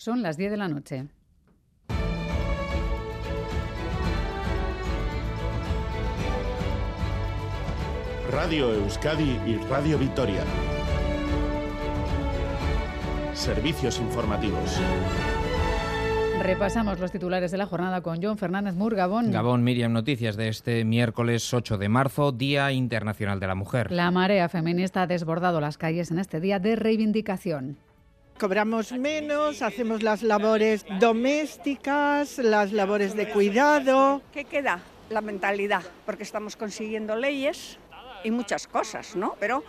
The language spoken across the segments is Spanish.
Son las 10 de la noche. Radio Euskadi y Radio Vitoria. Servicios informativos. Repasamos los titulares de la jornada con John Fernández Mur, Gabón. Gabón, Miriam, noticias de este miércoles 8 de marzo, Día Internacional de la Mujer. La marea feminista ha desbordado las calles en este día de reivindicación. Cobramos menos, hacemos las labores domésticas, las labores de cuidado. ¿Qué queda? La mentalidad, porque estamos consiguiendo leyes y muchas cosas, ¿no? Pero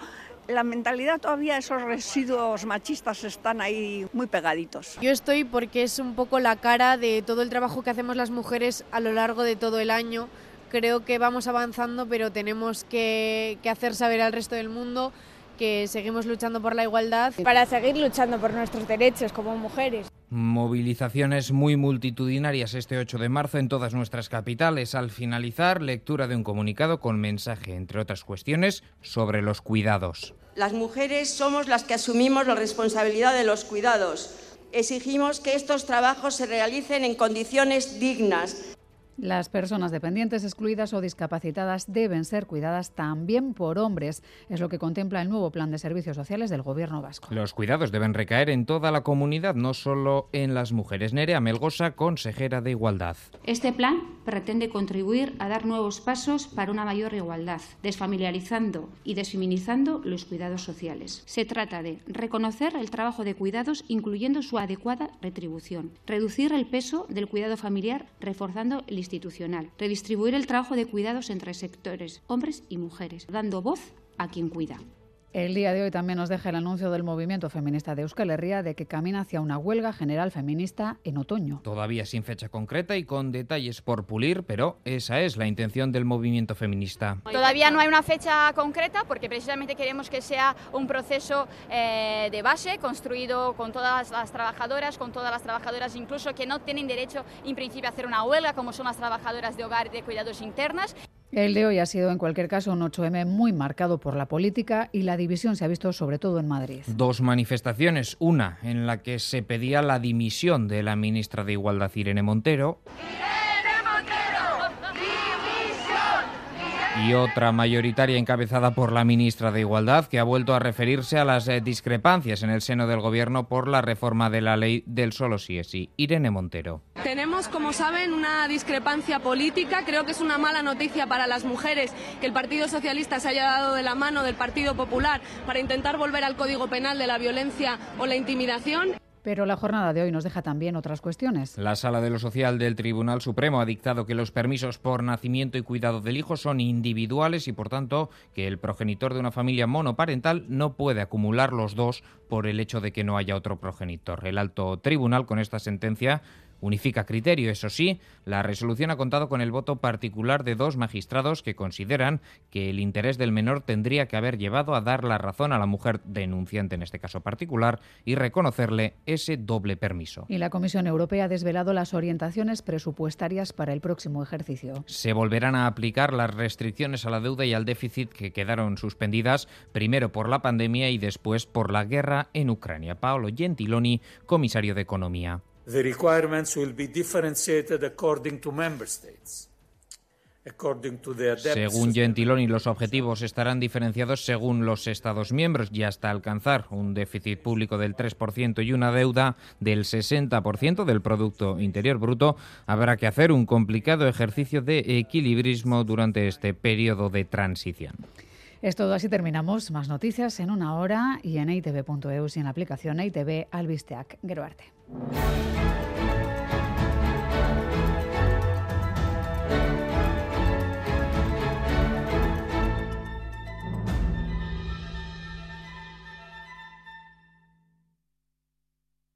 la mentalidad todavía, esos residuos machistas están ahí muy pegaditos. Yo estoy porque es un poco la cara de todo el trabajo que hacemos las mujeres a lo largo de todo el año. Creo que vamos avanzando, pero tenemos que, que hacer saber al resto del mundo que seguimos luchando por la igualdad. Para seguir luchando por nuestros derechos como mujeres. Movilizaciones muy multitudinarias este 8 de marzo en todas nuestras capitales. Al finalizar, lectura de un comunicado con mensaje, entre otras cuestiones, sobre los cuidados. Las mujeres somos las que asumimos la responsabilidad de los cuidados. Exigimos que estos trabajos se realicen en condiciones dignas, las personas dependientes, excluidas o discapacitadas deben ser cuidadas también por hombres. Es lo que contempla el nuevo plan de servicios sociales del Gobierno vasco. Los cuidados deben recaer en toda la comunidad, no solo en las mujeres. Nerea Melgosa, consejera de Igualdad. Este plan pretende contribuir a dar nuevos pasos para una mayor igualdad, desfamiliarizando y desfeminizando los cuidados sociales. Se trata de reconocer el trabajo de cuidados, incluyendo su adecuada retribución, reducir el peso del cuidado familiar, reforzando el institucional, redistribuir el trabajo de cuidados entre sectores, hombres y mujeres, dando voz a quien cuida. El día de hoy también nos deja el anuncio del movimiento feminista de Euskal Herria de que camina hacia una huelga general feminista en otoño. Todavía sin fecha concreta y con detalles por pulir, pero esa es la intención del movimiento feminista. Todavía no hay una fecha concreta porque precisamente queremos que sea un proceso eh, de base construido con todas las trabajadoras, con todas las trabajadoras incluso que no tienen derecho en principio a hacer una huelga como son las trabajadoras de hogar y de cuidados internas. El de hoy ha sido, en cualquier caso, un 8M muy marcado por la política y la división se ha visto sobre todo en Madrid. Dos manifestaciones, una en la que se pedía la dimisión de la ministra de Igualdad, Irene Montero. y otra mayoritaria encabezada por la ministra de Igualdad, que ha vuelto a referirse a las eh, discrepancias en el seno del Gobierno por la reforma de la ley del solo sí es sí. Irene Montero. Tenemos, como saben, una discrepancia política. Creo que es una mala noticia para las mujeres que el Partido Socialista se haya dado de la mano del Partido Popular para intentar volver al Código Penal de la violencia o la intimidación. Pero la jornada de hoy nos deja también otras cuestiones. La Sala de lo Social del Tribunal Supremo ha dictado que los permisos por nacimiento y cuidado del hijo son individuales y, por tanto, que el progenitor de una familia monoparental no puede acumular los dos por el hecho de que no haya otro progenitor. El alto tribunal, con esta sentencia, unifica criterio. Eso sí, la resolución ha contado con el voto particular de dos magistrados que consideran que el interés del menor tendría que haber llevado a dar la razón a la mujer denunciante en este caso particular y reconocerle ese doble permiso. Y la Comisión Europea ha desvelado las orientaciones presupuestarias para el próximo ejercicio. Se volverán a aplicar las restricciones a la deuda y al déficit que quedaron suspendidas primero por la pandemia y después por la guerra en Ucrania. Paolo Gentiloni, comisario de Economía. The requirements will be differentiated according to member states. Según Gentiloni, los objetivos estarán diferenciados según los Estados miembros y hasta alcanzar un déficit público del 3% y una deuda del 60% del Producto Interior Bruto, habrá que hacer un complicado ejercicio de equilibrismo durante este periodo de transición. Es todo, así terminamos. Más noticias en una hora y en itv.eus y en la aplicación ITV Albisteac. Geruarte.